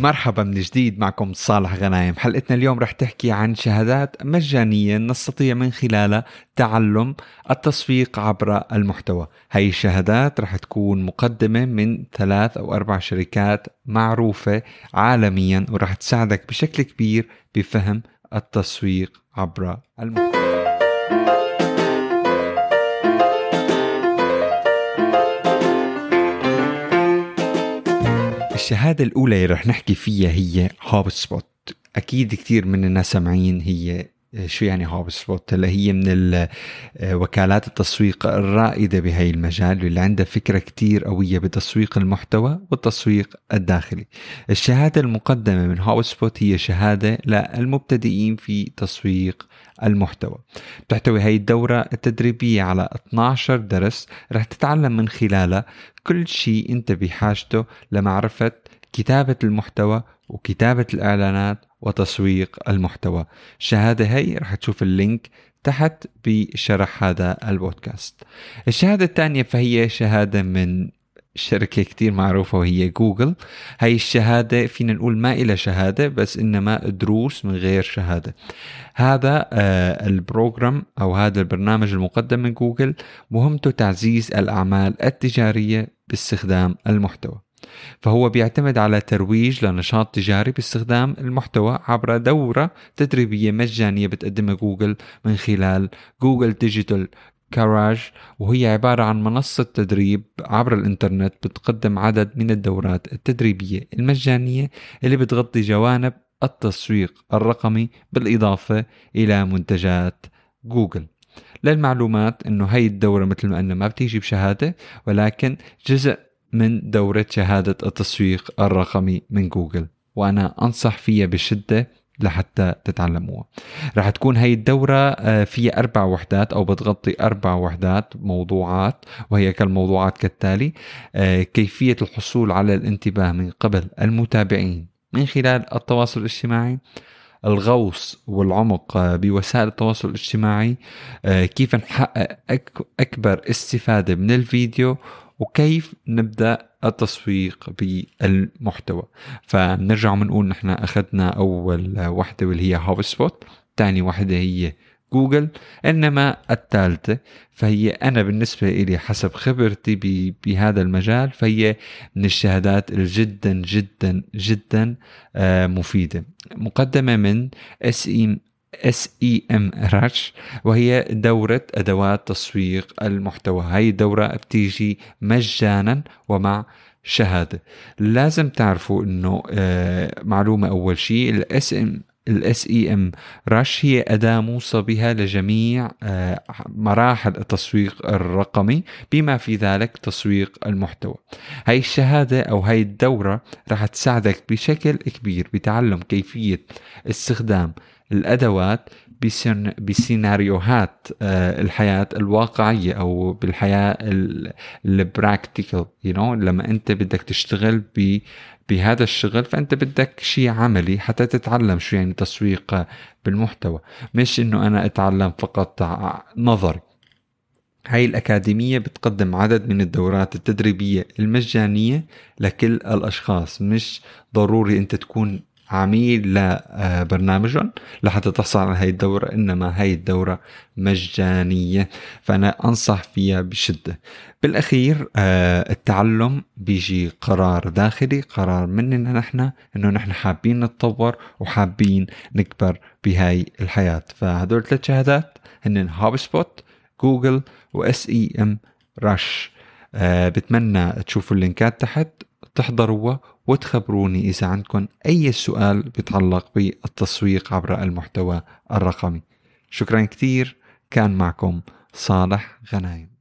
مرحبا من جديد معكم صالح غنايم. حلقتنا اليوم رح تحكي عن شهادات مجانية نستطيع من خلالها تعلم التسويق عبر المحتوى. هاي الشهادات رح تكون مقدمة من ثلاث أو أربع شركات معروفة عالميا ورح تساعدك بشكل كبير بفهم التسويق عبر المحتوى. الشهادة الأولى اللي رح نحكي فيها هي HubSpot أكيد كثير من الناس سامعين هي شو يعني HubSpot؟ هلا هي من وكالات التسويق الرائدة بهي المجال واللي عندها فكرة كتير قوية بتسويق المحتوى والتسويق الداخلي. الشهادة المقدمة من HubSpot هي شهادة للمبتدئين في تسويق المحتوى. تحتوي هي الدورة التدريبية على 12 درس رح تتعلم من خلالها كل شيء انت بحاجته لمعرفة كتابة المحتوى وكتابة الإعلانات وتسويق المحتوى. الشهادة هي رح تشوف ال link تحت بشرح هذا البودكاست. الشهادة الثانية فهي شهادة من شركة كتير معروفة وهي جوجل. هاي الشهادة فينا نقول ما إلى شهادة بس إنما دروس من غير شهادة. هذا آه ال program أو هذا البرنامج المقدم من جوجل مهمته تعزيز الأعمال التجارية باستخدام المحتوى. فهو بيعتمد على ترويج لنشاط تجاري باستخدام المحتوى عبر دورة تدريبية مجانية بتقدمها جوجل من خلال Google Digital Garage وهي عبارة عن منصة تدريب عبر الإنترنت بتقدم عدد من الدورات التدريبية المجانية اللي بتغطي جوانب التسويق الرقمي بالإضافة إلى منتجات جوجل. للمعلومات إنه هي الدورة مثل ما قلنا ما بتيجي بشهادة ولكن جزء من دورة شهادة التسويق الرقمي من جوجل وأنا أنصح فيها بشدة لحتى تتعلموها. رح تكون هي الدورة فيها أربع وحدات أو بتغطي أربع وحدات موضوعات وهي كالموضوعات كالتالي. كيفية الحصول على الانتباه من قبل المتابعين من خلال التواصل الاجتماعي الغوص والعمق بوسائل التواصل الاجتماعي كيف نحقق أكبر استفادة من الفيديو وكيف نبدأ التسويق بالمحتوى. فنرجع بنقول نحن أخذنا أول وحده واللي هي HubSpot ثاني وحده هي جوجل إنما الثالثة فهي أنا بالنسبة لي حسب خبرتي بهذا المجال فهي من الشهادات الجدا جدا جدا مفيدة. مقدمة من S SEMrush وهي دورة أدوات تسويق المحتوى. هاي الدورة بتيجي مجانا ومع شهادة. لازم تعرفوا إنه آه معلومة أول شيء ال SM ال SEMrush هي أداة موصى بها لجميع آه مراحل التسويق الرقمي بما في ذلك تسويق المحتوى. هاي الشهادة أو هاي الدورة رح تساعدك بشكل كبير بتعلم كيفية استخدام الأدوات بسيناريوهات الحياة الواقعية أو بالحياة البراكتيكال you know لما أنت بدك تشتغل ب بهذا الشغل فأنت بدك شيء عملي حتى تتعلم شو يعني تسويق بالمحتوى. مش إنه أنا أتعلم فقط نظري. هاي الأكاديمية بتقدم عدد من الدورات التدريبية المجانية لكل الأشخاص. مش ضروري أنت تكون عميل لبرنامجهم لحتى تحصل على هاي الدورة إنما هاي الدورة مجانية فأنا أنصح فيها بشدة. بالأخير التعلم بيجي قرار داخلي قرار مننا نحن إنه نحن حابين نتطور وحابين نكبر بهاي الحياة. فهدول ثلاث شهادات هن HubSpot Google و SEMrush بتمنى تشوفوا ال link ات تحت. تحضروها وتخبروني إذا عندكم أي سؤال بيتعلق بالتسويق عبر المحتوى الرقمي. شكرا كثير. كان معكم صالح غنايم.